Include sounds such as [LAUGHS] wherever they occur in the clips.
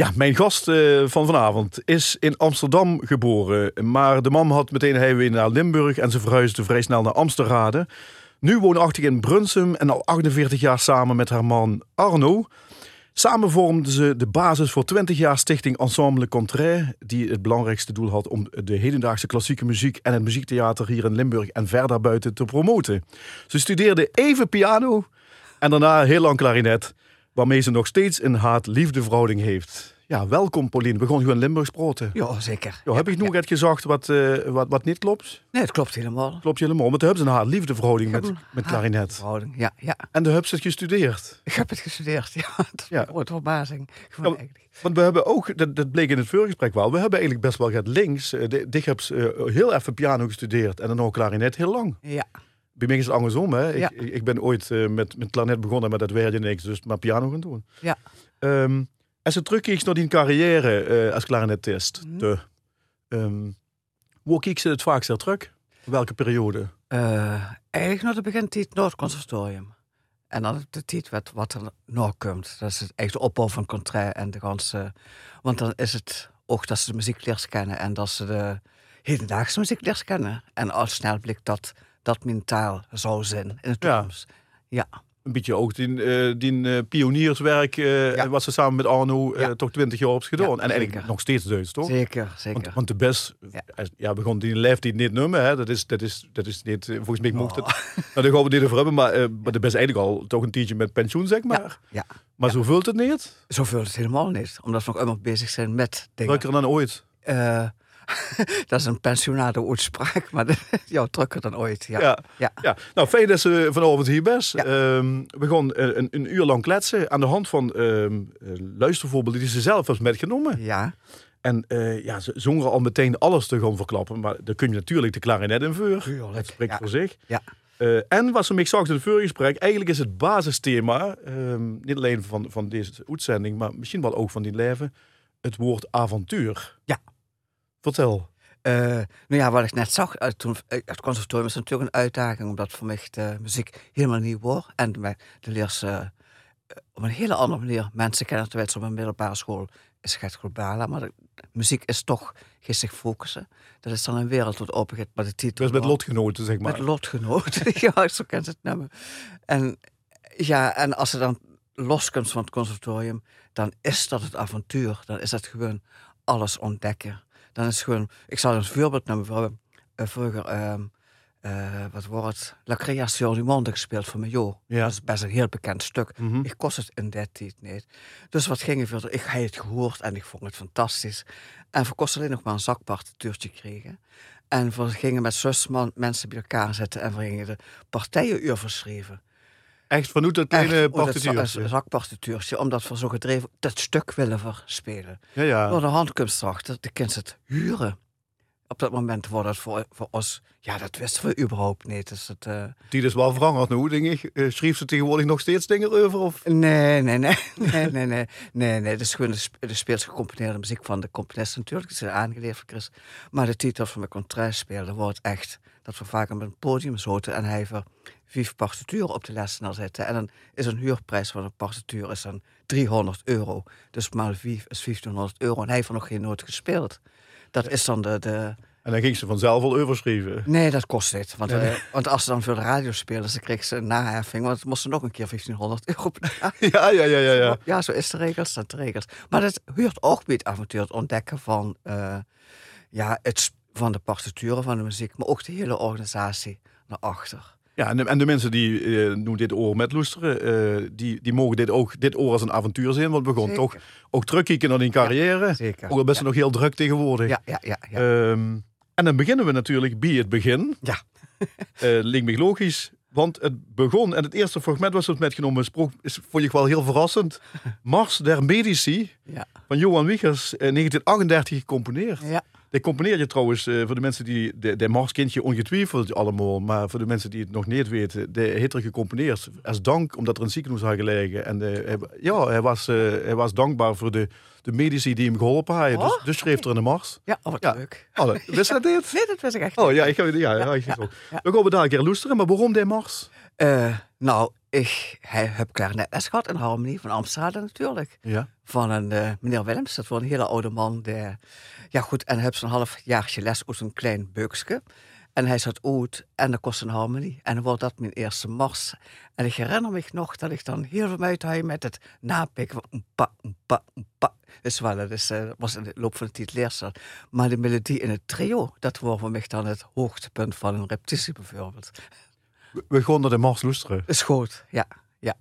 Ja, mijn gast uh, van vanavond is in Amsterdam geboren. Maar de man had meteen heimwee naar Limburg en ze verhuisde vrij snel naar Amsterdam. Nu woonachtig in Brunsum en al 48 jaar samen met haar man Arno. Samen vormden ze de basis voor 20 jaar stichting Ensemble Contraire, die het belangrijkste doel had om de hedendaagse klassieke muziek en het muziektheater hier in Limburg en verder buiten te promoten. Ze studeerde even piano en daarna heel lang klarinet, waarmee ze nog steeds een haat-liefde verhouding heeft. Ja, welkom Pauline. We gaan gewoon Limburgs praten. Ja, zeker. Ja, heb ik nog ja. gezegd wat, uh, wat, wat niet klopt? Nee, het klopt helemaal. Klopt helemaal. Want de hebben ze een haat-liefde verhouding met, met klarinet. Verhouding, ja, ja. En de hebben ze het gestudeerd? Ik heb het gestudeerd, ja. [LAUGHS] Dat ja. wordt verbazing. Ja, want we hebben ook, dat, dat bleek in het voorgesprek wel, we hebben eigenlijk best wel gaat links. Uh, heb uh, heel even piano gestudeerd en dan ook klarinet heel lang. Ja. Bij mij is het andersom. Hè? Ja. Ik, ik ben ooit uh, met, met klarinet begonnen, maar dat werd niks. Dus maar piano gaan doen. Ja. Um, als je terugkijkt naar die carrière uh, als klarinetist, mm. de, um, hoe kijk je het vaakst terug? Welke periode? Uh, eigenlijk naar de begintijd Noordconservatorium. En dan de tijd wat, wat er nog komt. Dat is het echt de opbouw van contraire en de ganse... Want dan is het ook dat ze de muziek leren kennen en dat ze de hedendaagse muziek leren kennen. En al snel dat dat mentaal zou zijn in de toekomst. ja. ja een beetje ook die, uh, die uh, pionierswerk uh, ja. wat ze samen met Arno ja. toch twintig jaar op gedaan. Ja, en eigenlijk nog steeds Duits, toch? Zeker, zeker. Want, want de best, ja. begon die lijf die niet noemen, hè. Dat is, dat is, dat is niet, volgens mij mocht oh. het. [LAUGHS] nou, daar gaan we niet over hebben, maar, maar de best eigenlijk al toch een tientje met pensioen, zeg maar. Ja. Maar zo vult het niet? Zo vult het helemaal niet, omdat we nog allemaal bezig zijn met dingen. Drukker dan ooit? [LAUGHS] dat is een pensionade uitspraak, maar jouw drukker dan ooit. Ja. Ja, ja. ja. Nou, fijn dat ze vanavond hier best. Ja. Um, we gaan een, een, uur lang kletsen aan de hand van um, luistervoorbeelden die ze zelf heeft metgenomen. Ja. En uh, ja, ze zongen al meteen alles te gaan verklappen, maar dan kun je natuurlijk de klarinet in vuur. Dat spreekt voor zich. Ja. Uh, en wat ze me zag in het vorige gesprek, eigenlijk is het basisthema, um, niet alleen van, van deze uitzending, maar misschien wel ook van die leven, het woord avontuur. Ja. Vertel. Uh, nou ja, wat ik net zag, uh, toen, uh, het conservatorium is natuurlijk een uitdaging, omdat voor mij de muziek helemaal nieuw wordt. En de, de leers op een hele andere manier mensen kennen, terwijl ze op een middelbare school is het globaal. Maar de, muziek is toch, zich focussen. Dat is dan een wereld wat open maar de titel... Dus met lotgenoten, zeg maar. Met lotgenoten, [LAUGHS] ja, zo kent het nummer. En ja, en als ze dan loskomt van het conservatorium, dan is dat het avontuur. Dan is dat gewoon alles ontdekken dan is het gewoon, ik zal een voorbeeld nemen. We hebben uh, vroeger, uh, uh, wat wordt het, La Création du Monde gespeeld van Mayo. Ja. Dat is best een heel bekend stuk. Mm -hmm. Ik kost het in dat tijd niet. Dus wat ging er verder? Ik heb het gehoord en ik vond het fantastisch. En voor kost alleen nog maar een zakpartituurtje kregen. En we gingen met man, mensen bij elkaar zitten en we gingen de partijenuur verschreven. Echt vanuit dat kleine partituurtje? Een zakpartituurtje, omdat we zo gedreven dat stuk willen verspelen. Ja, ja. Door de handkunstdracht, de kind het huren. Op dat moment wordt het voor, voor ons, ja, dat wisten we überhaupt niet. Dus het, uh... Die is wel veranderd nu, denk ik. Uh, schreef ze tegenwoordig nog steeds dingen over? Of? Nee, nee, nee. [LAUGHS] nee, nee, nee. nee, nee. Dat is gewoon de, de speels gecomponeerde muziek van de componist natuurlijk. Dat is aangeleerd voor Chris. Maar de titel van mijn contrast speelde wordt echt dat we vaak op een podium zoten en hij ver vijf partituren op de lessenaar zetten. En dan is een huurprijs van een partituur is dan 300 euro. Dus maal 5 is 1500 euro. En hij heeft nog geen noot gespeeld. Dat is dan de, de... En dan ging ze vanzelf al overschrijven? Nee, dat kost niet. Want, uh, want als ze dan voor de radio spelen, dan kreeg ze een naheffing. Want het moest nog een keer 1500 euro [LAUGHS] ja, ja, ja, ja, ja. Ja, zo is de regels, dat de regels. Maar dat huurt ook bij het avontuur het ontdekken van, uh, ja, het, van de partituren van de muziek, maar ook de hele organisatie naar achter. Ja, en de, en de mensen die uh, dit oor met loesteren, uh, die, die mogen dit ook dit oor als een avontuur zien. Want we gaan toch ook terugkijken naar die carrière. Ja, zeker. Ook al best ja. nog heel druk tegenwoordig. Ja, ja, ja. ja. Um, en dan beginnen we natuurlijk bij het begin. Ja. uh, [LAUGHS] lijkt me logisch. Want het begon, en het eerste fragment was het metgenomen, sprook, is, vond ik wel heel verrassend. [LAUGHS] Mars der Medici ja. van Johan Wiegers, in 1938 gecomponeerd. Ja. Die componeer je trouwens, uh, voor de mensen die, de, de Marskindje ongetwijfeld allemaal, maar voor de mensen die het nog niet weten, de heeft er gecomponeerd als dank omdat er een ziekenhuis had gelegen. En uh, hij, ja, hij was, uh, hij was dankbaar voor de, de medici die hem geholpen hadden. Dus, oh, dus, dus schreef er in de Mars. Ja, oh, wat ja. leuk. Alle, [LAUGHS] wist je dat dit? Nee, dat wist ik echt Oh ja, ik ga, ja, ja, ja, ja, We gaan daar een keer loesteren, maar waarom de Mars? nou, ik hij, heb klarinetles gehad in Harmonie van Amsterdam natuurlijk. Ja. Van een eh, meneer Willems, dat was een hele oude man. Die, ja goed, en heb zo'n half jaartje les uit een klein beukske. En hij zat oud en dat kost een harmonie. En dan wordt dat mijn eerste mars. En ik herinner me nog dat ik dan heel veel uit met het napikken pa, pa, pa. Dus wel, dat is, uh, was in de loop van de tijd leerzaam. Maar de melodie in het trio, dat was voor mij dan het hoogtepunt van een repetitie bijvoorbeeld. We, we gaan naar de Mars luisteren. Is goed, ja, ja.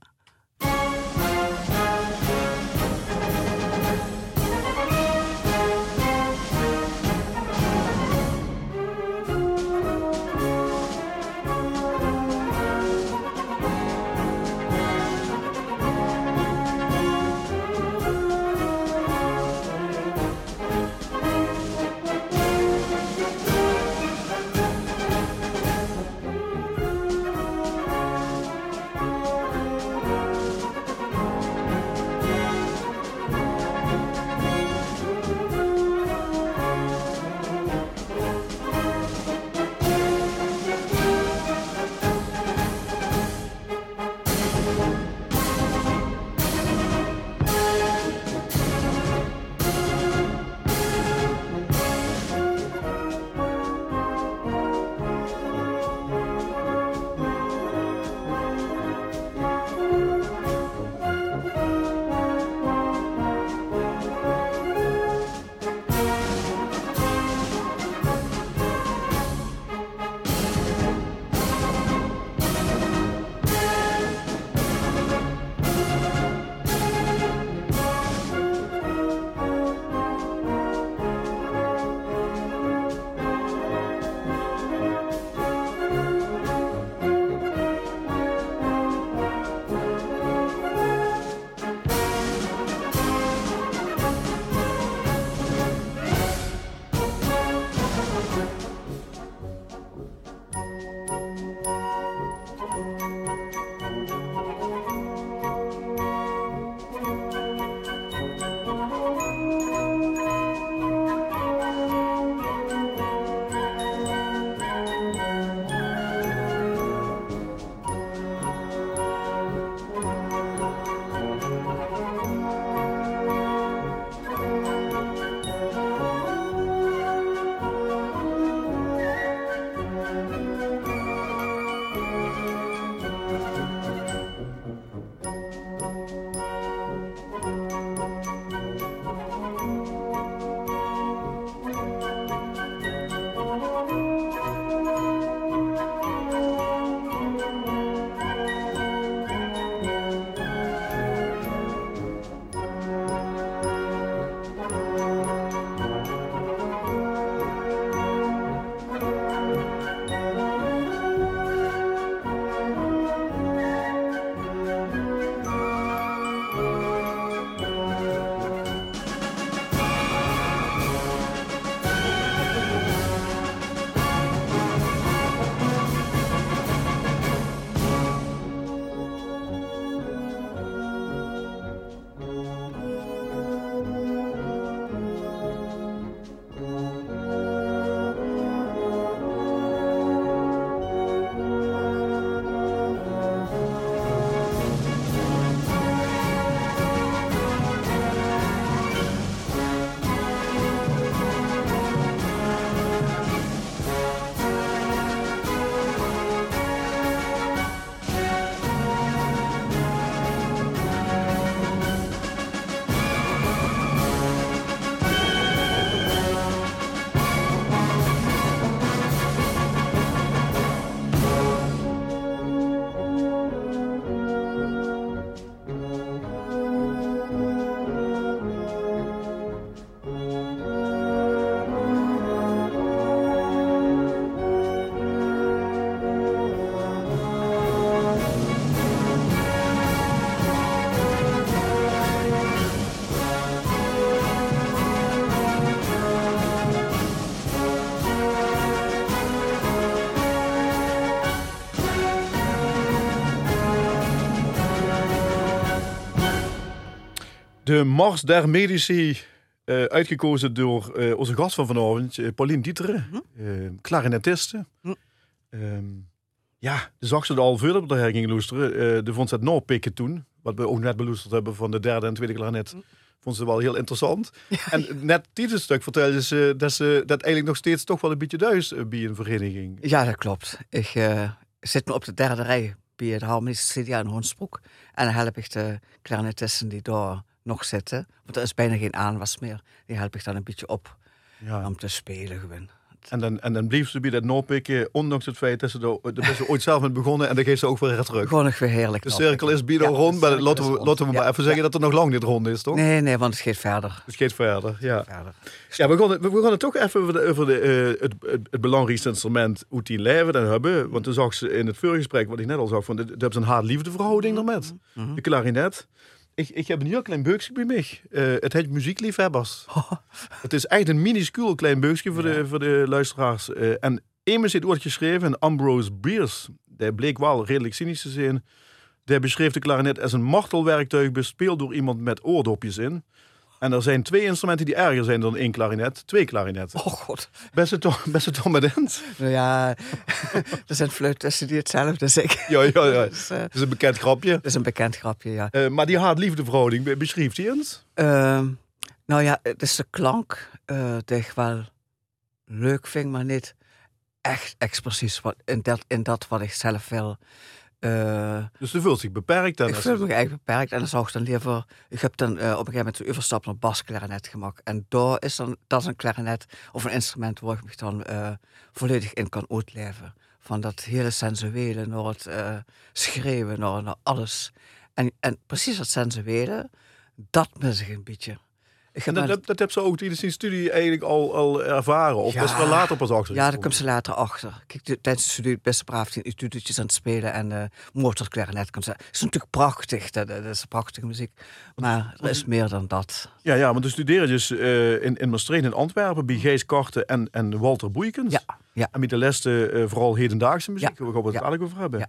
De Mars der Medici, uh, uitgekozen door uh, onze gast van vanavond, uh, Pauline Dieteren, Mhm. clarinetiste. Hm. Ehm, Ja, de zag ze er al veel op de hergingen loesteren. Eh, de vond ze het Noorpikken toen, wat we ook net beloesterd hebben van de derde en tweede klarinet. Vond ze wel heel interessant. En net dit stuk vertelde ze dat ze dat eigenlijk nog steeds toch wel een beetje thuis eh, bij een vereniging. Ja, dat klopt. Ik eh, zit nu op de derde rij bij de harmonische CDA in Hoensbroek. En dan help ik de clarinetisten die daar nog zitten. Want er is bijna geen aanwas meer. Die help ik dan een beetje op Ja. om te spelen gewoon. En dan, en dan bleef ze bij dat Noorpikken, ondanks het feit dat ze er, ze ooit zelf met begonnen en dan geeft ze ook weer terug. Gewoon nog weer heerlijk. De cirkel is bieden Ja, rond, maar laten we, laten we maar even zeggen dat er nog lang niet rond is, toch? Nee, nee, want het gaat verder. Het gaat verder, ja. verder. Ja, we gaan, het- we gaan het toch even over, de, over de, eh, het, het, het belangrijkste instrument hoe die leven dan hebben. Want toen zag ze in het vorige wat ik net al zag, van, daar hebben ze een haat-liefde verhouding daarmet. Mhm. De klarinet. Ik, ik heb een heel klein beukje bij mij. Eh, het heet muziekliefhebbers. [LAUGHS] Het is echt een minuscuul klein beukje voor, de, voor de luisteraars. Eh, en immers het wordt geschreven, en Ambrose Bierce, die bleek wel redelijk cynisch te zijn. Die beschreef de klarinet als een martelwerktuig bespeeld door iemand met oordopjes in. En er zijn twee instrumenten die erger zijn dan één klarinet. Twee klarinetten. Oh god. Best het toch, [LAUGHS] best het toch met eens? Nou ja, [LAUGHS] er zijn fluitisten die hetzelfde zeggen. Ja, ja, ja. [LAUGHS] Dus, eh, Dat is een bekend grapje. dat is een bekend grapje, ja. Eh, maar die haat-liefde verhouding, be- beschrijft hij eens? Ehm, nou ja, het is de klank eh die ik wel leuk vind, maar niet echt expressief in, dat, in dat wat ik zelf wil. Eh, Dus ze voelt zich beperkt. Ik voel me eigenlijk beperkt en dan zou ik dan liever... Ik heb dan eh, op een gegeven moment de overstap naar basklarinet gemaakt. En daar is dan, dat is een klarinet of een instrument waar ik me dan eh, volledig in kan uitleven. Van dat hele sensuele naar het schreeuwen, naar, naar alles. En, en precies dat sensuele, dat mis ik een beetje. Dat, dat, dat heb ze ook tijdens die studie eigenlijk al, al ervaren. Of Ja. is er wel later pas achter Ja, daar komt ze later achter. Kijk, tijdens de studie best braaf die etudes aan het spelen en uh, klarinet komt ze. Het is natuurlijk prachtig, dat, dat is prachtige muziek. Maar er is meer dan dat. Ja, ja, want de studeren dus eh, in, in Maastricht en Antwerpen bij Gees Karten en, en Walter Boeikens. Ja, ja. En met de lessen eh, vooral hedendaagse muziek. Ja. We gaan het Ja. eigenlijk over hebben. Ja.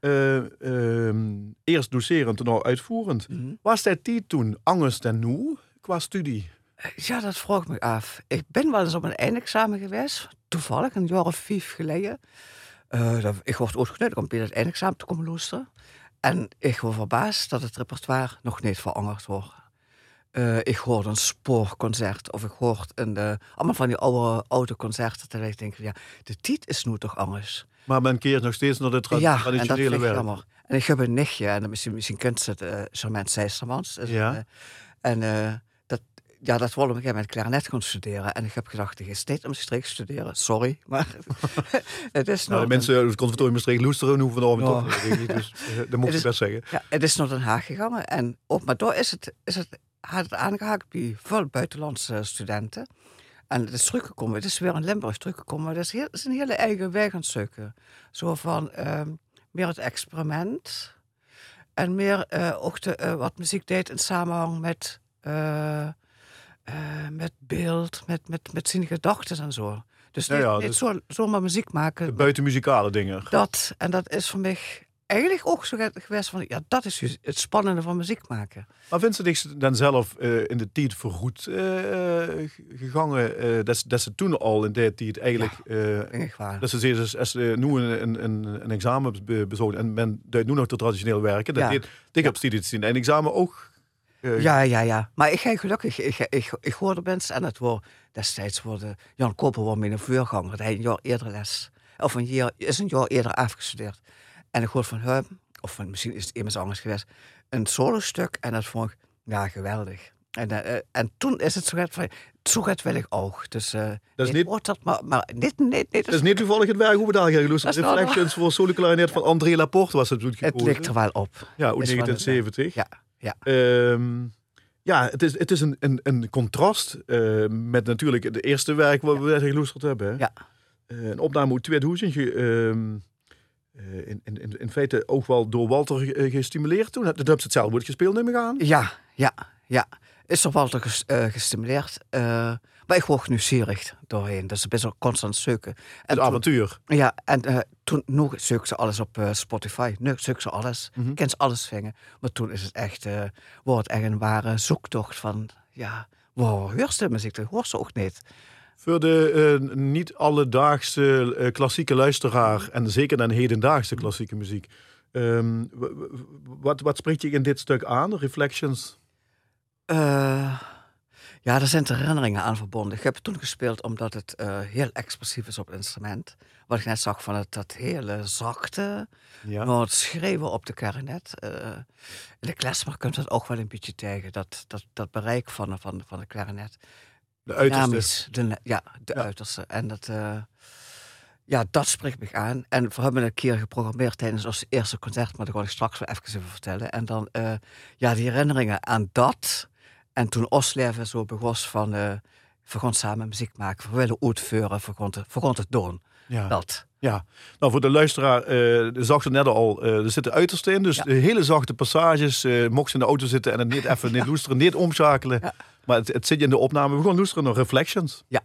Eh, ehm, eerst docerend en nou uitvoerend. Mhm. Was hij die toen angst en nu qua studie? Ja, dat vroeg ik me af. Ik ben wel eens op een eindexamen geweest, toevallig een jaar of vijf geleden. Eh, dat- ik word ooit genodigd om bij het eindexamen te komen luisteren. En ik word verbaasd dat het repertoire nog niet veranderd wordt. Eh, ik hoorde een spoorconcert of ik hoorde een, eh, allemaal van die oude, oude concerten. Terwijl ik denk, ja, de titel is nu toch anders. Maar men keert nog steeds naar de tra- ja, en dat traditionele vind ik. En ik heb een nichtje, en misschien, misschien kent ze het, uh, Charmaine Seistermans. Ja. eh, en ja, dat wilde ik met klarinet gaan studeren. En ik heb gedacht, ik ga steeds om studeren. Sorry, maar [LAUGHS] het is Nou, nog... de mensen uit het conservatorium Maastricht loesteren hoeven vanavond Ja. toch ik. Dus eh, dat moet ik best zeggen. Ja, het is naar Den Haag gegaan. En op, maar daar is het, is het, had het aangehaakt bij veel buitenlandse studenten. En het is teruggekomen. Het is weer in Limburg teruggekomen. Maar het is, heel, het is een hele eigen weg aan het zoeken. Zo van ehm, meer het experiment. En meer eh, ook de, eh, wat muziek deed in samenhang met, eh, met beeld, met, met, met zijn gedachten en zo. Dus Ja, niet, ja, niet dus- zo, zomaar muziek maken. De buitenmuzikale dingen. Dat, en dat is voor mij eigenlijk ook zo geweest van, ja, dat is dus het spannende van muziek maken. Maar vindt ze zich dan zelf eh, in de tijd vergoed eh, gegangen? dat, ze- dat ze toen al in die tijd eigenlijk... waar. dat ze zeiden, als, nu een, een, een, een examen be- bezogen en men duidt nu nog te traditioneel werken, dat Ja. deed ik op studie zien. En examen ook. Eh, Ja, ja, ja. Maar ik ga gelukkig, ik, ik, ik hoorde mensen en het wordt destijds worden Jan Koper was mijn voorganger. Hij een jaar eerder les, of een jaar, is een jaar eerder afgestudeerd. En ik hoorde van hem, of van, misschien is het immers anders geweest, een solo stuk en dat vond ik, ja, geweldig. En, eh, eh, en toen is het zo van, zo gaat wil ik ook. Dus eh Dat is niet- wordt dat, maar, maar niet, niet, niet. Dat is niet toevallig het werk hoe we daar gaan. Dat wel Reflections voor solo clarinet van André Laporte was het toen het gekozen. ligt er wel op. Ja, uit wel een- 1970. Ja, ja. Ehm, ja, het is, het is een, een, een contrast eh, met natuurlijk het eerste werk wat we net geloesterd hebben. hè. Ja. Eh, een opname uit 2000. ge- ehm, eh, in, in, in, in feite ook wel door Walter eh, gestimuleerd toen. Dat hebben ze het zelf wordt gespeeld, neem ik aan. Ja, ja, ja. Is er ges- eh, gestimuleerd. Maar ik word nieuwsgierig doorheen. Dus best wel constant zoeken. En Het avontuur. ja, en eh, toen nog zoek ze alles op eh, Spotify. Nu zoek ze alles. Ken ze alles vingen. Maar toen is het echt, eh wordt echt een ware zoektocht van, ja, wow, hoorst de muziek, dat hoort ze ook niet. Voor de uh, niet alledaagse uh, klassieke luisteraar en zeker dan hedendaagse klassieke muziek. Um, wat, wat spreekt je in dit stuk aan, Reflections? Uh, ja, er zijn herinneringen aan verbonden. Ik heb het toen gespeeld omdat het heel expressief is op het instrument. Wat ik net zag van het, dat hele zachte, ja. maar het schreeuwen op de klarinet. in de klezmer kunt dat ook wel een beetje tegen, dat, dat, dat bereik van, van, van de klarinet. De uiterste. De, ja, de ja. uiterste. En dat, uh, ja, dat spreekt me aan. En we hebben een keer geprogrammeerd tijdens ons eerste concert, maar dat wil ik straks wel even over vertellen. En dan, ja, die herinneringen aan dat. En toen Osleven zo begon van, uh, we gaan samen muziek maken, we willen uitvoeren, we gaan het, het doen. Ja. Dat. Ja, nou voor de luisteraar, uh, zag je net al, uh, er zitten uitersten in. Dus ja. hele zachte passages. Uh, mocht ze in de auto zitten en het niet even niet [LAUGHS] loesteren, niet omschakelen. Ja. Maar het, het zit je in de opname. We gaan luisteren naar Reflections. Ja.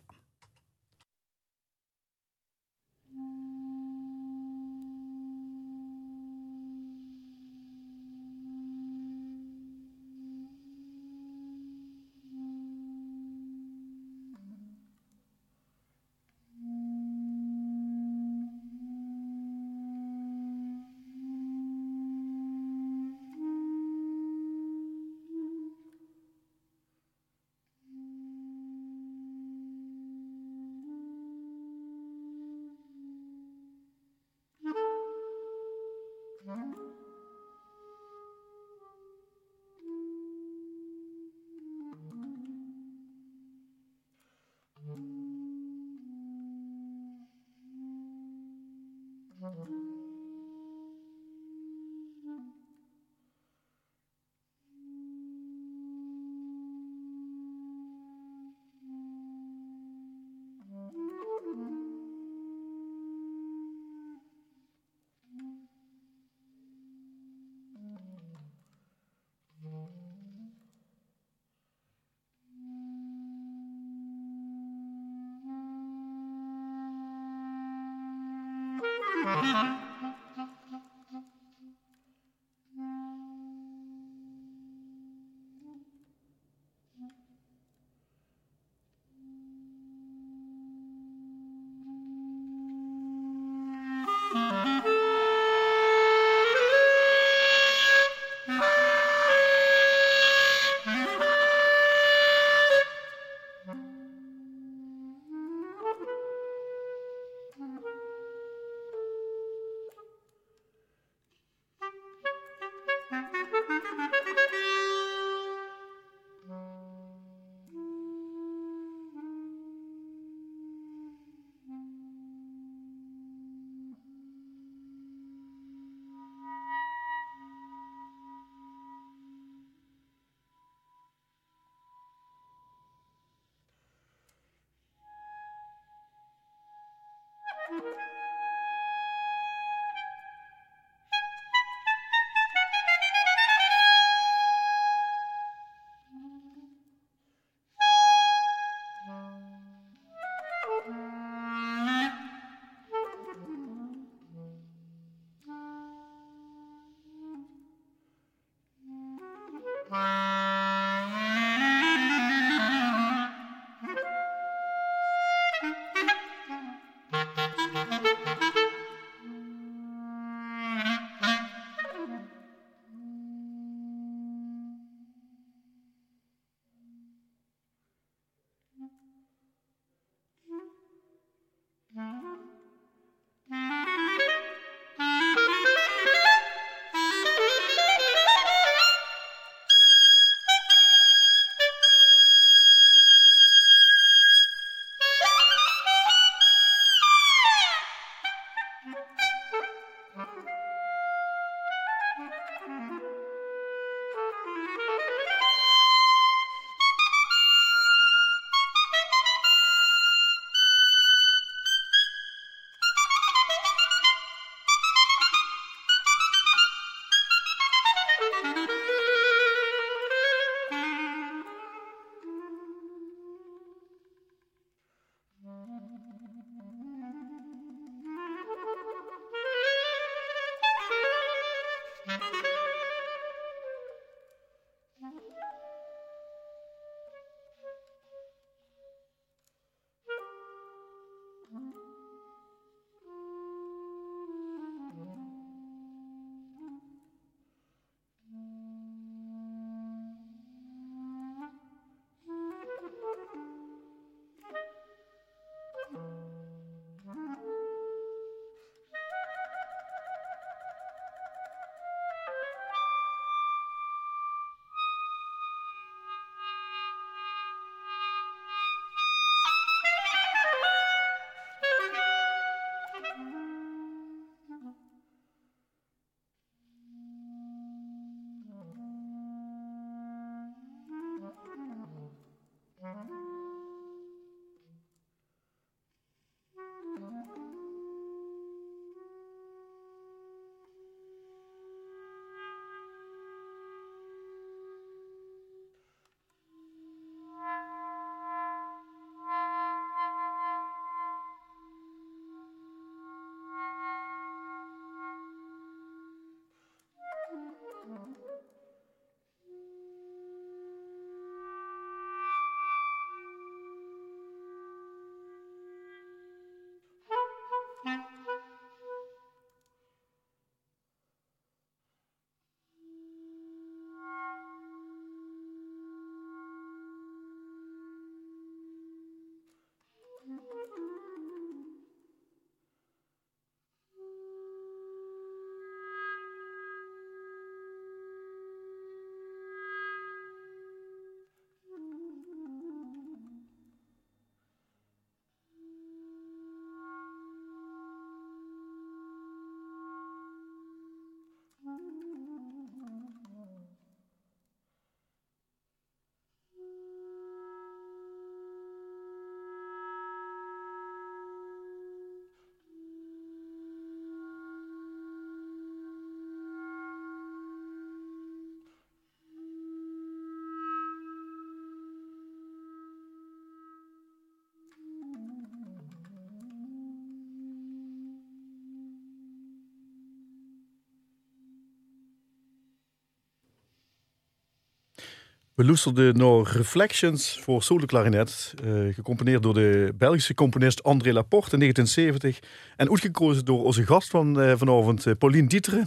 We luisterden naar Reflections voor solo klarinet, uh, gecomponeerd door de Belgische componist André Laporte in 1970 en uitgekozen door onze gast van uh, vanavond, uh, Pauline Dietere,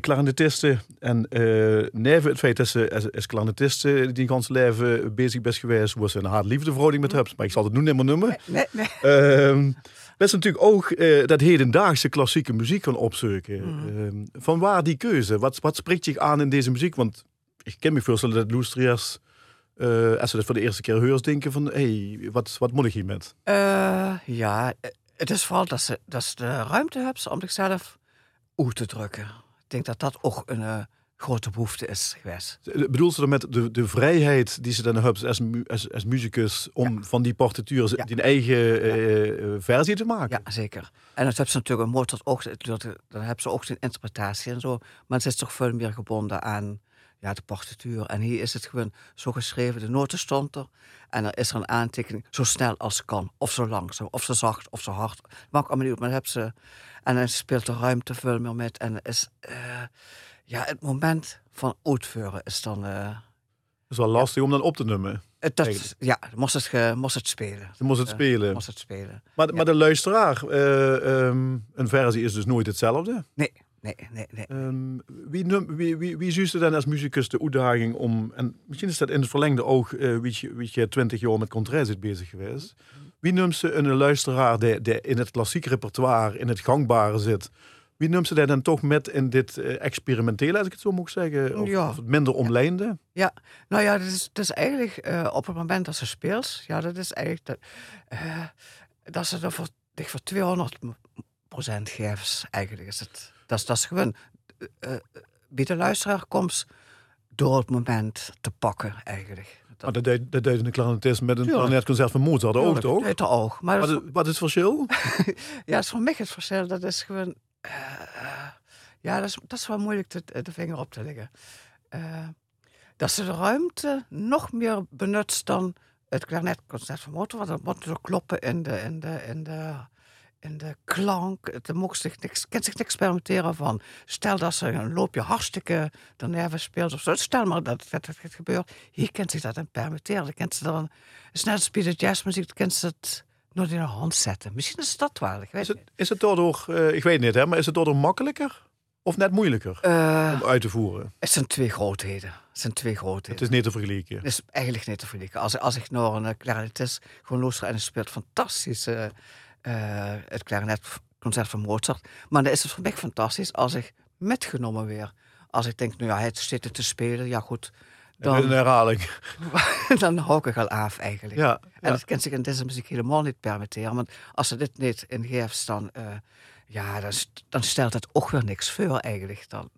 klarinetiste. En neven het feit dat ze als, klarinetiste die ganse leven bezig best geweest, was een hard liefdeverhouding met Hubs, maar ik zal het nu niet meer noemen. Nee, nee. Uh, best natuurlijk ook dat hedendaagse klassieke muziek gaan opzoeken. Mm. van waar die keuze? Wat, wat spreekt zich aan in deze muziek? Want ik kan me voorstellen dat Loestriërs, uh, als ze dat voor de eerste keer horen, denken van, hé, hey, wat, wat moet ik hiermee? Uh, ja, het is vooral dat ze, dat ze de ruimte hebben om zichzelf uit te drukken. Ik denk dat dat ook een uh, grote behoefte is geweest. Bedoel ze dan met de, de vrijheid die ze dan hebben als, als, als muzikus om ja. van die partituur ja. die eigen ja. versie te maken? Ja, zeker. En dat hebben ze natuurlijk een Mozart ook, dan hebben ze ook zijn interpretatie en zo, maar het is toch veel meer gebonden aan ja, de partituur. En hier is het gewoon zo geschreven, de noten stond er. En er is er een aantekening, zo snel als kan. Of zo langzaam, of zo zacht, of zo hard. Maakt allemaal niet uit, maar heb ze... En dan speelt de ruimte veel meer met. En is, uh, ja, het moment van uitvoeren is dan... Uh, het is wel lastig ja. om dan op te nemen. Dat, ja, moest het, ge, moest het spelen. Moest het spelen. moest het spelen. Maar, ja. maar de luisteraar, um, een versie is dus nooit hetzelfde? Nee, nee, nee. nee. Um, wie, wie, wie, wie dan als muzikus de uitdaging om, en misschien is dat in het verlengde oog, uh, wie, je, twintig jaar met contraire zit bezig geweest. Wie noemt ze een luisteraar die, die in het klassieke repertoire, in het gangbare zit? Wie noemt ze daar dan toch met in dit uh, experimentele, als ik het zo mag zeggen? Of, ja. of het minder omlijnde? Ja, nou ja, dat is, dat is eigenlijk uh, op het moment dat ze speelt, ja, dat is eigenlijk dat, dat ze er voor, voor 200 procent geeft. Eigenlijk is het. Dat is, dat is gewoon uh, bij de luisteraar komt door het moment te pakken, eigenlijk. Dat, maar dat deed, dat deed een met een klarinetconcert van Mozart ook, toch? De oog. Maar wat, is, wat is het verschil? [LAUGHS] ja, is voor mij het verschil. Dat is gewoon... Uh, ja, dat is, dat is wel moeilijk te, de vinger op te leggen. Uh, dat ze de ruimte nog meer benut dan het klarinetconcert van Mozart. Want dat moet kloppen in de, in de, in de en de klank, het mocht zich niks, kent zich niks experimenteren van. Stel dat ze een loopje hartstikke de nerven speelt of zo. Stel maar dat het, het, het gebeurt. Hier kent zich dat aan permitteren. Dan kent ze dan, het als bij de jazzmuziek, kent ze het nooit in de hand zetten. Misschien is het dat wel. Is het, is het daardoor, eh, ik weet niet, hè, maar is het daardoor makkelijker of net moeilijker Eh, om uit te voeren? het zijn twee grootheden. Het zijn twee grootheden. Het is niet te vergelijken. Het is eigenlijk niet te vergelijken. Als, als ik naar een eh, clarinetist gewoon luister en hij speelt fantastisch eh, eh, het clarinetconcert van Mozart. Maar dan is het voor mij fantastisch als ik metgenomen weer. Als ik denk, nou ja, het zit er te spelen, ja goed. Dan, een herhaling. [LAUGHS] dan hou ik al af eigenlijk. Ja, En ja. dat kan zich in deze muziek helemaal niet permitteren. Want als ze dit niet ingeeft, dan, eh, ja, dan, st- dan stelt het ook weer niks voor eigenlijk. Dan,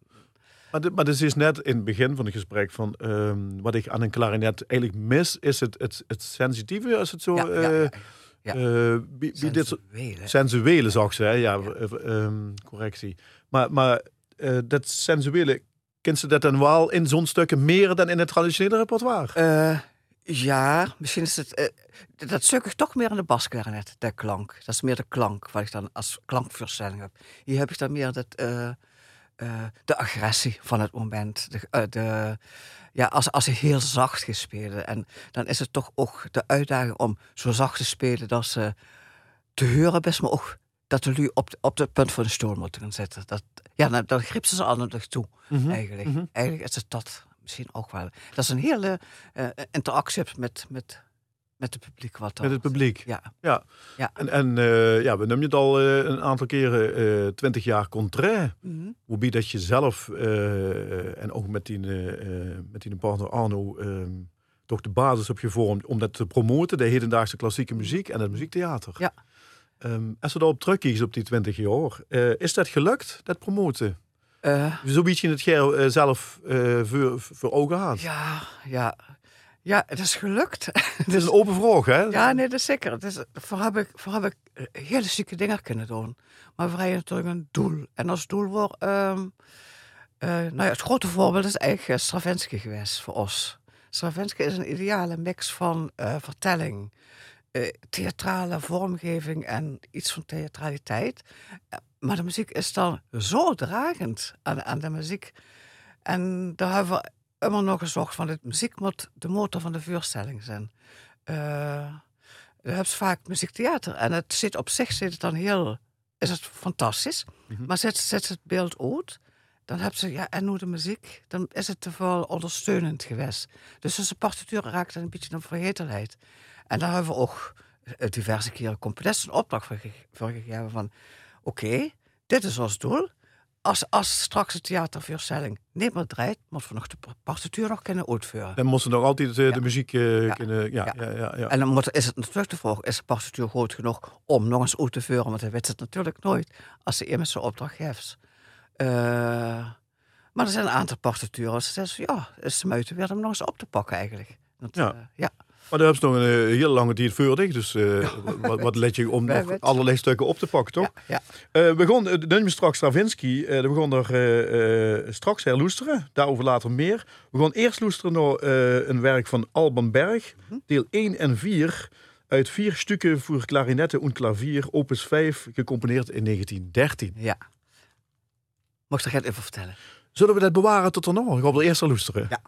Maar, dit, maar dit is net in het begin van het gesprek van ehm, wat ik aan een klarinet eigenlijk mis, is het, het, het sensitieve, als het zo. ja, ja, eh, ja. eh, dit, Sensuele. sensuele zag ze, hè? ja, eh, ehm, correctie. Maar, maar eh, dat sensuele, kent ze dat dan wel in zo'n stukken meer dan in het traditionele repertoire? Ja, misschien is het. dat zoek ik toch meer in de basklarinet, de klank. Dat is meer de klank, wat ik dan als klankvoorstelling heb. Hier heb ik dan meer dat, de agressie van het moment. De, de, ja, als, als ze heel zacht spelen. En dan is het toch ook de uitdaging om zo zacht te spelen dat ze te horen is, maar ook dat de lui op, de- op het punt van de stoel moeten gaan zitten. Dat, ja, dan, dan ze ze naar toe Mhm, eigenlijk. mhm. Eigenlijk is het dat misschien ook wel. Dat is een hele eh, interactie met, met, met het publiek. Wat dan, Met het publiek. Ja, Ja. Ja. En, en eh, ja, we noemen het al eh, een aantal keren, eh 20 jaar contraire. Mhm. Hoe bied dat je zelf en ook met die, met die partner Arno ehm, toch de basis op gevormd om dat te promoten, de hedendaagse klassieke muziek en het muziektheater. Ja. Ehm, als we daarop terugkijken op die 20 jaar, is dat gelukt, dat promoten? Zo beetje het Ger eh, zelf voor, voor ogen had. ja, ja. Ja, het is gelukt. [LAUGHS] Het is een open vraag, hè? Ja, nee, dat is zeker. Het is, voor heb ik, voor heb ik hele zieke dingen kunnen doen. Maar voor je natuurlijk een doel. En als doel wordt... ehm, eh, nou ja, het grote voorbeeld is eigenlijk eh, Stravinsky geweest voor ons. Stravinsky is een ideale mix van eh, vertelling, theatrale vormgeving en iets van theatraliteit. Maar de muziek is dan zo dragend aan, aan de muziek. En daar hebben we immer nog gezocht van, het muziek moet de motor van de voorstelling zijn. Eh je hebt vaak muziektheater en het zit op zich zit het dan heel, is het fantastisch. Mhm. Maar zet, zet het beeld uit, dan heb ze, ja, en nu de muziek, dan is het te veel ondersteunend geweest. Dus de partituur raakt een beetje een vergetelheid. En daar hebben we ook eh, diverse keren componisten een opdracht voor gegeven van, oké, dit is ons doel. Als, als straks de theatervoorstelling niet meer draait, moet we nog de partituur nog kunnen uitvoeren. Dan moesten nog altijd eh, Ja. de muziek eh, Ja. kunnen... Ja, Ja. ja. En dan moet, is het natuurlijk de vraag, is de partituur groot genoeg om nog eens uit te voeren? Want hij weet het natuurlijk nooit als ze iemand zijn opdracht geeft. Eh, maar er zijn een aantal partituren. Ze zeggen, ja, is de moeite weer om nog eens op te pakken eigenlijk. Dat, Ja. ja. Maar daar hebben ze nog een eh, hele lange tijd voor dich. Dus eh, wat, wat let je om nog allerlei stukken op te pakken, toch? Ja, ja. Eh, we begonnen, de noemen straks Stravinsky. we begonnen er straks herloesteren. Daarover later meer. We gaan eerst loesteren naar een werk van Alban Berg. Mhm. Deel 1 en 4. Uit vier stukken voor klarinetten en klavier. Opus 5, gecomponeerd in 1913. ja. Mocht er geen even vertellen? Zullen we dat bewaren tot erna? Ik ga wel eerst herloesteren. Ja.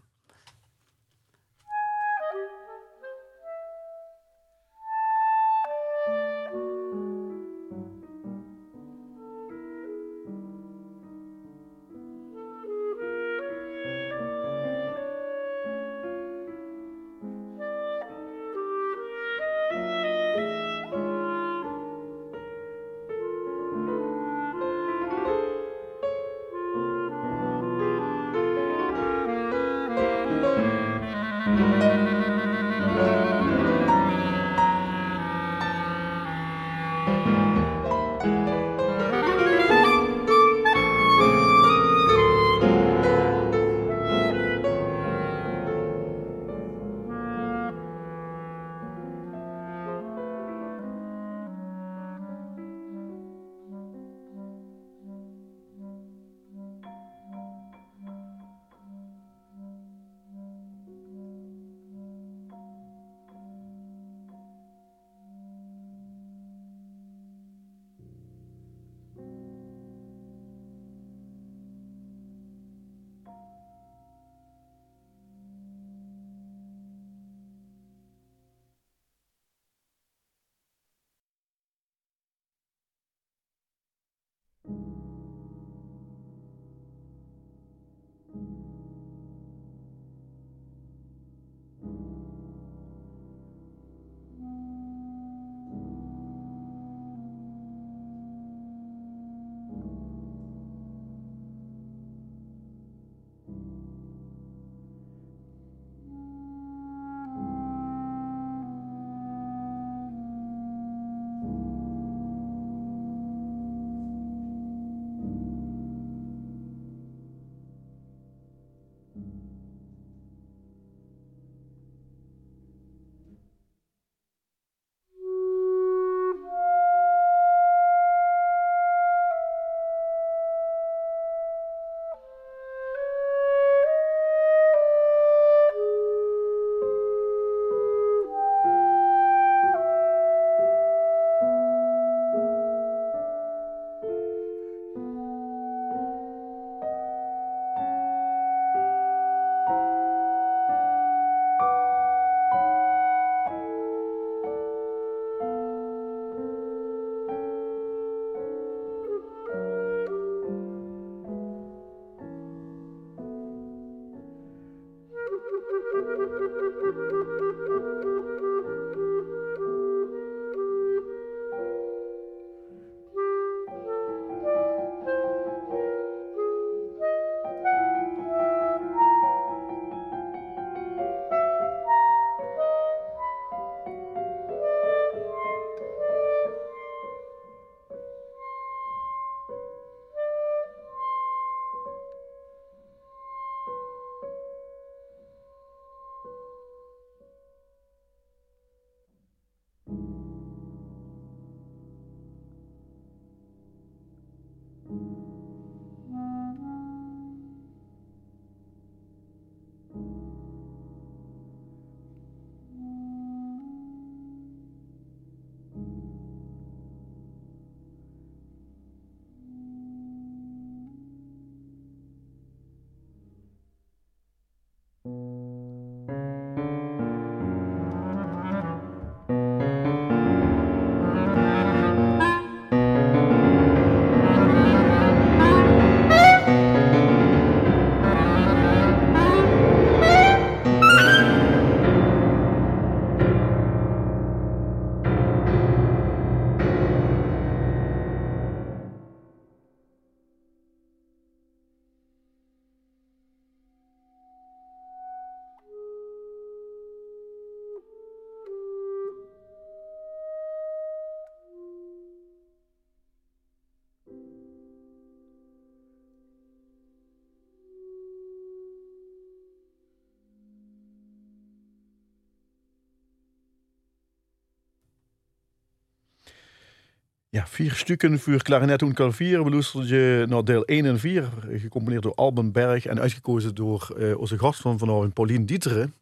Ja, vier stukken voor klarinet en klavier je naar deel 1 en 4, gecomponeerd door Alban Berg en uitgekozen door uh, onze gast van vanavond, Paulien Dieteren.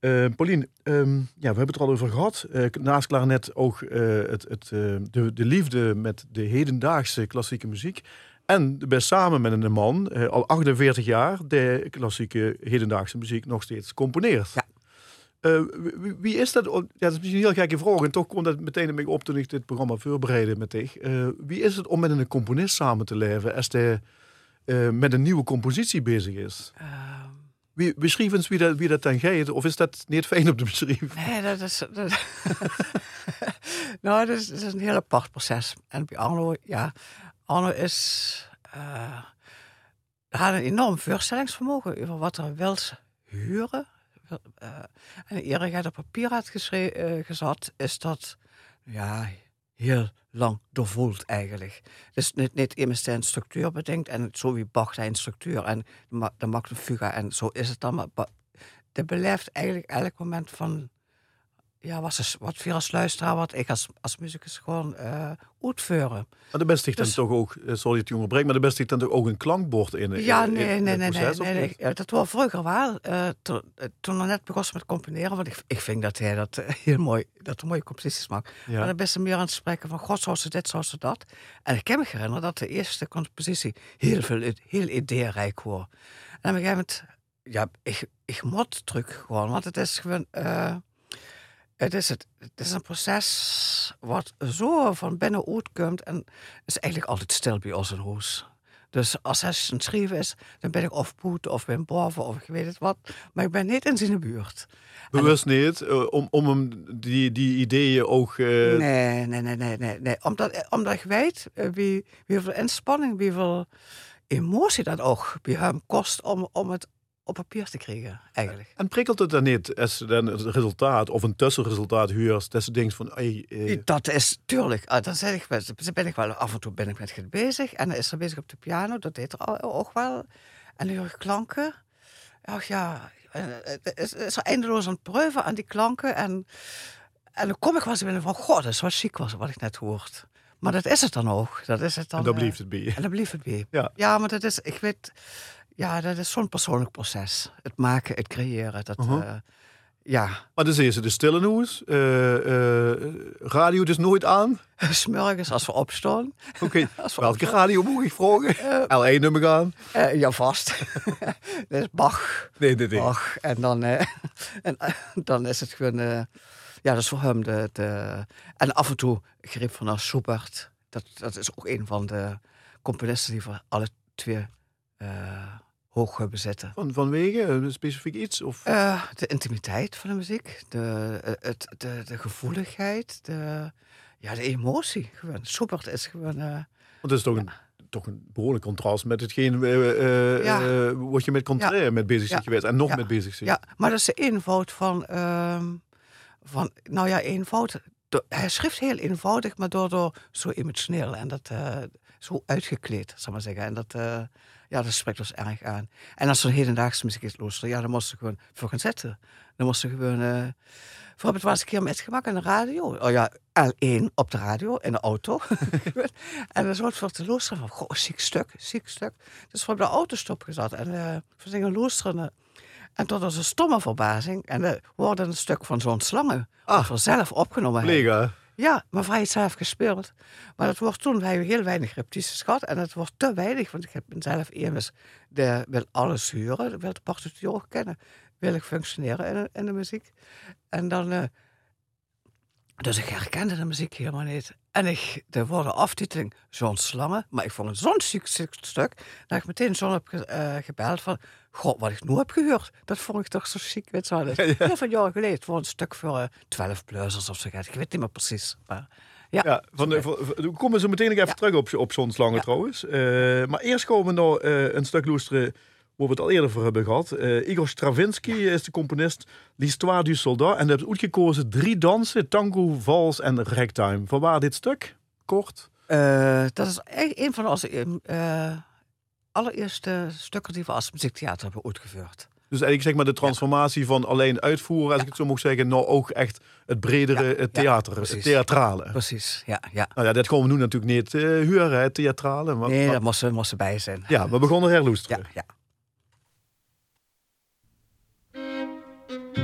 Uh, Paulien, um, ja, we hebben het er al over gehad. Uh, naast klarinet ook het, het, de, de liefde met de hedendaagse klassieke muziek. En best samen met een man, al 48 jaar, de klassieke hedendaagse muziek nog steeds componeert. Ja. Uh, wie, is dat? Ja, dat is misschien een heel gekke vraag. En toch komt dat meteen een beetje op toen ik dit programma voorbereidde met dich. Uh, wie is het om met een componist samen te leven als hij uh, met een nieuwe compositie bezig is? Ehm. Wie, beschrijf eens wie dat, wie dat dan gaat. Of is dat niet fijn op de beschrijving? Nee, dat is... Dat, [LAUGHS] nou, dat is, dat is, een heel apart proces. En bij Arno, ja... Arno is... had een enorm voorstellingsvermogen over wat er wil huren en eerder jij op papier had uh, gezet, is dat ja, heel lang doorvoeld eigenlijk. Dus niet, niet een structuur bedenkt en zo wie Bach een structuur en de maakt een fuga en zo is het dan. Maar dat beleeft eigenlijk elk moment van ja, was is, wat veel als luisteraar, wat ik als, als muzikus gewoon uh, uitvoeren. Maar de beste dus, dan toch ook, eh, sorry het jongen brengt, maar de beste dan toch ook een klankbord in Ja, in, nee, in nee, nee, proces, nee, nee, nee, Dat was vroeger wel. Uh, toen, toen ik net begon met componeren, want ik, ik vind dat hij dat heel mooi, dat hij mooie composities maakt. Ja. Maar dan best meer aan het spreken van, god, zoals ze dit, zoals ze dat. En ik kan me herinneren dat de eerste compositie heel veel, heel ideerijk was. En op een gegeven moment, ja, ik, ik moet terug gewoon, want het is gewoon... Uh, het is, het, het is een proces wat zo van binnen uitkomt en is eigenlijk altijd stil bij ons in huis. Dus als hij schrijven is, dan ben ik of poet of ben boven of ik weet het wat. Maar ik ben niet in zijn buurt. Bewust niet? Uh, om, om hem die, die ideeën ook... Uh... Nee, nee, nee, nee, nee. Omdat, omdat ik weet uh, wie, wie veel inspanning, wie veel emotie dat ook bij hem kost om, om het op papier te krijgen, eigenlijk. En prikkelt het dan niet als dan het resultaat of een tussenresultaat huurt, dat ze denkt van... Eh... Dat is, tuurlijk, dan zeg ik, ben ik wel, af en toe ben ik met het bezig en dan is er bezig op de piano, dat deed er ook wel. En dan hoor ik klanken. Ach ja, het is, is er eindeloos aan het proeven aan die klanken en... En dan kom ik wel eens binnen van, god, dat is wat chic was wat ik net hoort. Maar dat is het dan ook. Dat is het dan. En dan blijft het bij En dan blijft het bij. Ja. ja, maar dat is, ik weet, ja, dat is zo'n persoonlijk proces. Het maken, het creëren. Dat, uh -huh. uh, ja. Maar dan zie je de stille nieuws. Uh, radio dus nooit aan? [LAUGHS] Smorgens als we opstaan. Oké, [LAUGHS] okay. welke radio moet ik vragen? L1 nummer gaan? ja, vast. [LAUGHS] dat is Bach. Nee, nee, nee. Bach. En dan, en, dan is het gewoon... ja, dat is voor hem de, de... En af en toe grip van Schubert. Dat, dat is ook een van de componisten die voor alle twee... Uh, hoog bezetten. Van, vanwege een specifiek iets? Of? Uh, de intimiteit van de muziek, de, het, de, de gevoeligheid, de, ja, de emotie. Gewoon. Schubert is gewoon... Uh, Want het is toch, ja. een, toch een behoorlijk contrast met hetgeen uh, ja. wat je met contraire ja. met bezig zit geweest en nog met bezig zit. Ja, maar dat is de eenvoud van, uh, van nou ja, eenvoud. Hij schrijft heel eenvoudig, maar daardoor zo emotioneel en dat zo uitgekleed, zal maar zeggen. En dat ja, dat spreekt ons erg aan. En als er hedendaagse muziek is luisteren, ja, dan moest ze gewoon voor gaan zetten. Dan moest ze gewoon... Uh, het was een keer met gemak aan de radio. Oh ja, L1 op de radio, in de auto. [LAUGHS] en dan wordt voor te luisteren van, goh, ziek stuk, ziek stuk. Dus we hebben de auto stopgezet en uh, we gingen luisteren. En tot onze stomme verbazing, en we hoorden een stuk van zo'n slangen. Ah, we zelf opgenomen. Ja, maar vrij zelf gespeeld. Maar dat wordt toen, heel weinig repetities gehad. En het wordt te weinig, want ik heb mezelf eerst de, wil alles huren. wil de partituur kennen. Wil ik functioneren in, de muziek. En dan... Uh, dus ik herkende de muziek helemaal niet. En ik, er worden aftiteling zo'n slangen. Maar ik vond het zo'n ziek stuk. Dat ik meteen zo heb uh, gebeld van... God, wat ik nu heb gehoord, dat vond ik toch zo chic. Weet je wel. [LAUGHS] Ja, ja. van jaren geleden. Het was een stuk voor uh, 12 pleuzers of zo. Ik weet niet meer precies. Maar, ja, ja van, de, van, we komen zo meteen nog even terug op, op zo'n slangen trouwens. Uh, maar eerst komen we nog een stuk loesteren waar we het al eerder voor hebben gehad. Uh, Igor Stravinsky is de componist L'Histoire du Soldat. En hij heeft uitgekozen drie dansen, tango, vals en ragtime. Van waar dit stuk? Kort. Uh, dat is een van onze uh, allereerste stukken die we als muziektheater hebben uitgevoerd. Dus eigenlijk zeg maar de transformatie van alleen uitvoeren, als ik het zo mag zeggen, nou ook echt het bredere Ja, het ja, theater, het theatrale. Precies, ja. ja. Nou ja, dat gaan we nu natuurlijk niet eh huren, het theatrale. Maar, Nee, maar- daar moesten moest bij zijn. ja, we begonnen ja, herloesteren. ja. De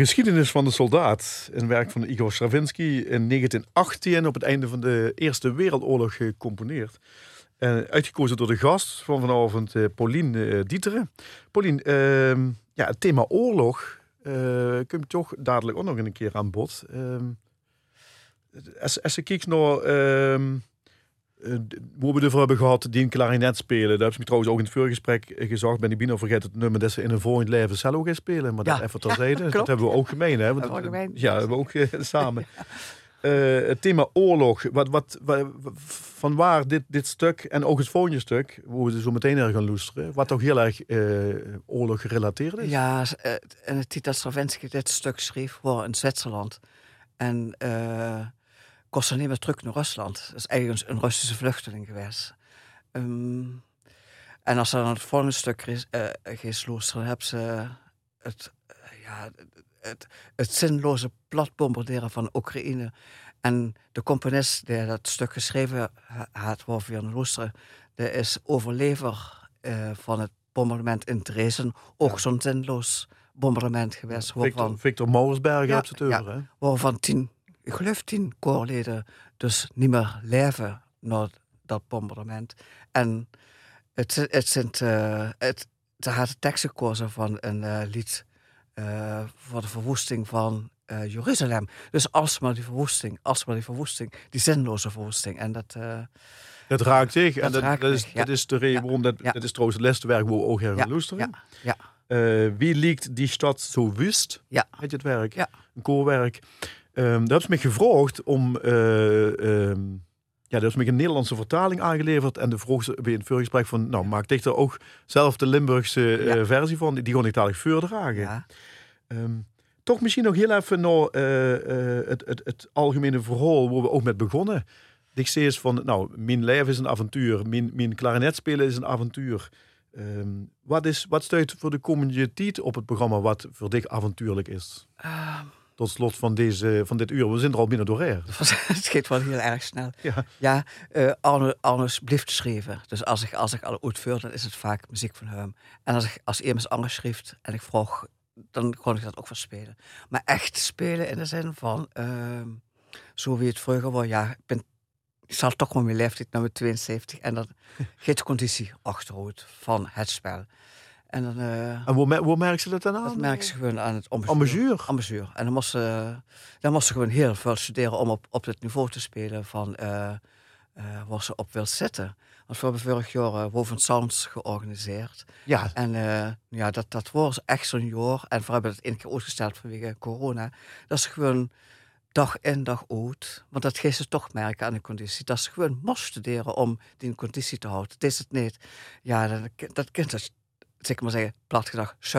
geschiedenis van de soldaat, een werk van Igor Stravinsky in 1918 op het einde van de Eerste Wereldoorlog gecomponeerd. En uitgekozen door de gast van vanavond, uh, Paulien uh, Dieteren. Paulien, uh, ja, het thema oorlog uh, komt toch dadelijk ook nog een keer aan bod. als, als je kijkt naar ehm, uh, hoe we ervoor hebben gehad die een klarinet spelen. Dat heb je trouwens ook in het voorgesprek gezegd. Ben ik bijna vergeten het nummer dat ze in een volgend leven zelf gaan spelen. Maar dat even terzijde. Ja, [LAUGHS] dat hebben we ook gemeen. Hè? Want, dat gemeen. Ja, hebben we ook uh, [LAUGHS] samen. Uh, het thema oorlog. Wat, wat, wat, van waar dit, dit stuk en ook het volgende stuk, hoe we zo meteen naar gaan luisteren, wat toch heel erg oorlog gerelateerd is. Ja, en het titel Stravinsky dit stuk schreef voor in Zwitserland. En kost niet meer terug naar Rusland. Dat is eigenlijk een Russische vluchteling geweest. Um, en als ze dan het volgende stuk uh, gaat luisteren, hebben ze het, uh, ja, het, het zinloze platbombarderen van Oekraïne. En de componist die dat stuk geschreven had, waar we aan luisteren, die is overlever uh, van het bombardement in Dresden. Ook ja. zo'n zinloos bombardement geweest. Victor, Victor Mauersberg ja, het over, ja, waarvan tien ik geloof tien koorleden dus niet meer leven na dat bombardement. En het, het, zijn, uh, het, ze had de tekst gekozen van een uh, lied uh, voor de verwoesting van Jeruzalem. Dus alsmaar die verwoesting, alsmaar die verwoesting, die zinloze verwoesting. En dat... dat raakt zich. en dat, dat, is, dat is de reden waarom dat, dat is trouwens het laatste werk waar we ook gaan luisteren. Ja. wie liegt die stad zo wust? Ja. Heet het werk? Een koorwerk. Um, daar hebben ze me gevraagd om. Um, ja, daar is me een Nederlandse vertaling aangeleverd. En de vroeg ze bij het voorgesprek van. Nou, maak dichter ook zelf de Limburgse ja. uh, versie van. Die gewoon ik dadelijk voordragen. Ja. Um, toch misschien nog heel even naar het, het, het algemene verhaal waar we ook met begonnen. Ik zie eens van, nou, mijn leven is een avontuur. Mijn, mijn klarinet spelen is een avontuur. Um, wat, is, wat stuit voor de komende tijd op het programma wat voor dich avontuurlijk is? Tot slot van, deze, van dit uur. We zijn er al binnen doorheen. Het gaat wel heel erg snel. Ja, ja uh, Arne, Arnes blijft schrijven. Dus als ik, als ik al uitvoer, dan is het vaak muziek van hem. En als ik als iemand anders schrijft en ik vroeg, dan kon ik dat ook wel spelen. Maar echt spelen in de zin van, uh, zo wie het vroeger was, ja, ik ben ik zal toch wel mijn leeftijd nummer 72 en dan [LAUGHS] de conditie achteruit van het spel. En, dan, uh, en hoe, hoe merk ze dat dan aan? Dat merk ze gewoon aan het ambassur. ambassur. En dan moest, ze, dan moest ze gewoon heel veel studeren om op, op het niveau te spelen van uh, uh, waar ze op wil zitten. Want we hebben vorig jaar Woven Sounds georganiseerd. Ja. En ja, dat, dat was echt zo'n jaar. En we hebben het één keer uitgesteld vanwege corona. Dat is gewoon dag in dag uit. Want dat geeft ze toch merken aan de conditie. Dat ze gewoon moest studeren om die conditie te houden. Het is het niet. Ja, dat, dat kind dat zeg maar zeggen, plat gedacht.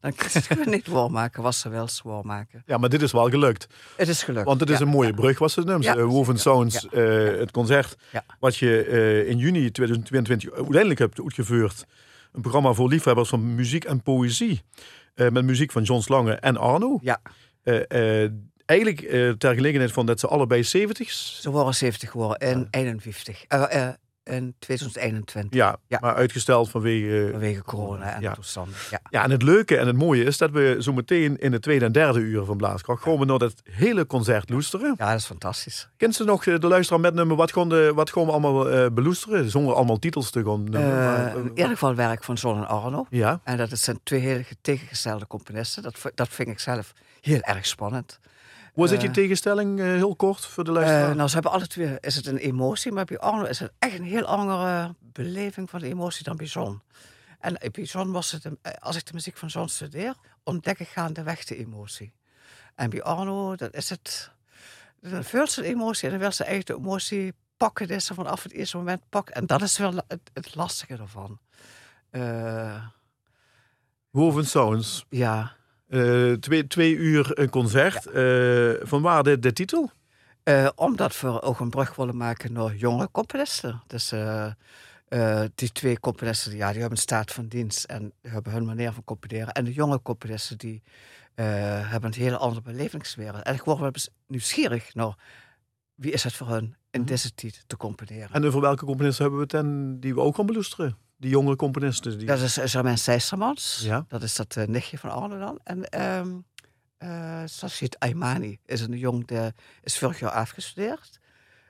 Dan ze het niet waarmaken, was ze wel zwaar maken. Ja, maar dit is wel gelukt. Het is gelukt. Want het is ja, een mooie ja. brug, was het noemt. Ja, uh, Woven Sounds, uh, het concert, wat je uh, in juni 2022 uiteindelijk hebt uitgevoerd. Een programma voor liefhebbers van muziek en poëzie. met muziek van John Slange en Arno. Ja. eigenlijk ter gelegenheid van dat ze allebei 70 Ze waren 70 geworden en 51. In 2021. Ja, Ja. maar uitgesteld vanwege... Vanwege corona en Ja. toestanden. Ja. Ja, en het leuke en het mooie is dat we zo meteen in het tweede en derde uur van Blaaskracht gewoon we naar dat hele concert loesteren. ja, dat is fantastisch. Kent ze nog eh, de luisteraar met nummer? Wat gaan, de, wat gaan we allemaal eh beloesteren? Zonder allemaal titels te gaan. Eh, eh, in ieder geval werk van John en Arno. ja, En dat zijn twee hele tegengestelde componisten. Dat, dat vind ik zelf heel erg spannend. Hoe zit je Eh, tegenstelling eh, heel kort voor de Eh, luisteraar? nou, ze hebben alle twee, is het een emotie, maar bij Arno is het echt een heel andere beleving van de emotie dan bij John. En bij John was het, eh, als ik de muziek van John studeer, ontdek ik gaandeweg de emotie. En bij Arno, dat is het, dan voelt ze de emotie en dan wil ze echt de emotie pakken, die ze vanaf het eerste moment pakken. En dat is wel het, het lastige ervan. Eh, Woven Sounds. ja, Eh, twee, twee uur een concert. Eh, van waar de, de titel? Eh, omdat we ook een brug willen maken naar jonge componisten. Dus die twee componisten, ja, die hebben een staat van dienst en hebben hun manier van componeren. En de jonge componisten, die hebben een hele andere belevingswereld. En ik word wel nieuwsgierig naar wie is het voor hun in Mhm. deze tijd te componeren. En over welke componisten hebben we het dan die we ook gaan beloesteren? Die jonge componisten. Die... Dat is Germain Seistermans. Ja. Dat is dat eh, nichtje van Arne dan. En ehm eh Sashid Aymani is een jong, die is vorig jaar afgestudeerd.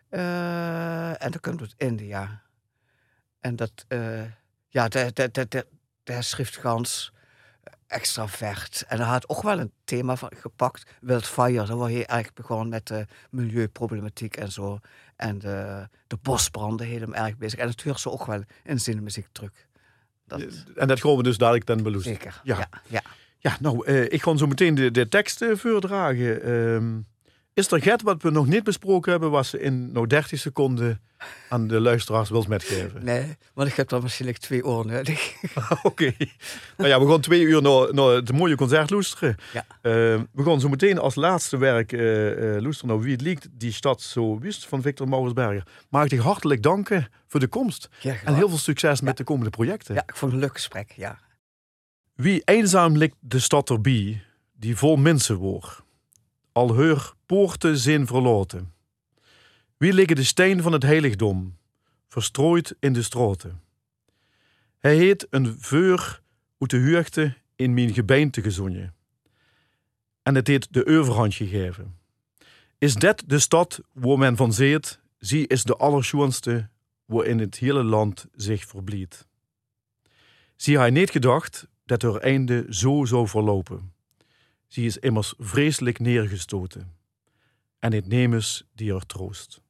Eh, en dat komt uit India. En dat, ja, daar- daar schrift gans extravert. En hij had ook wel een thema van gepakt, Wildfire. Daar was hij eigenlijk begonnen met de milieuproblematiek en zo. En de, de bosbranden, heel hem erg bezig. En dat hoort ze ook wel in zijn muziek terug. Dat, En dat gaan we dus dadelijk dan beloesteren. Zeker. Ja. Ja. Ja, Ja, nou, eh, ik ga zo meteen de, de tekst eh, voordragen. Ehm, is er get wat we nog niet besproken hebben, wat ze in nou 30 seconden aan de luisteraars wil metgeven? Nee, want ik heb dan waarschijnlijk twee oren nodig. [LAUGHS] Oké. Nou ja, we gaan twee uur naar, naar het mooie concert loesteren. Ja. Ehm, we gaan zo meteen als laatste werk eh eh loesteren naar Wie het liegt, die stad zo wist van Victor Mauritsberger. Mag ik je hartelijk danken voor de komst. Ja, En heel veel succes met de komende projecten. ja, ik vond het een leuk gesprek, ja. Wie eenzaam ligt de stad erbij, die vol mensen woor. Al heur poorten zin verloten. Wie liggen de steen van het heiligdom, verstrooid in de stroten. Hij heet een veur uit de huurte in mijn gebeente gezonje. En het heet de overhand gegeven. Is dit de stad waar men van zeet, zie is de allerschoonste, waar in het hele land zich verbliet. Zie hij niet gedacht dat haar einde zo zou verlopen. Ze is immers vreselijk neergestoten. En het nemes die er troost.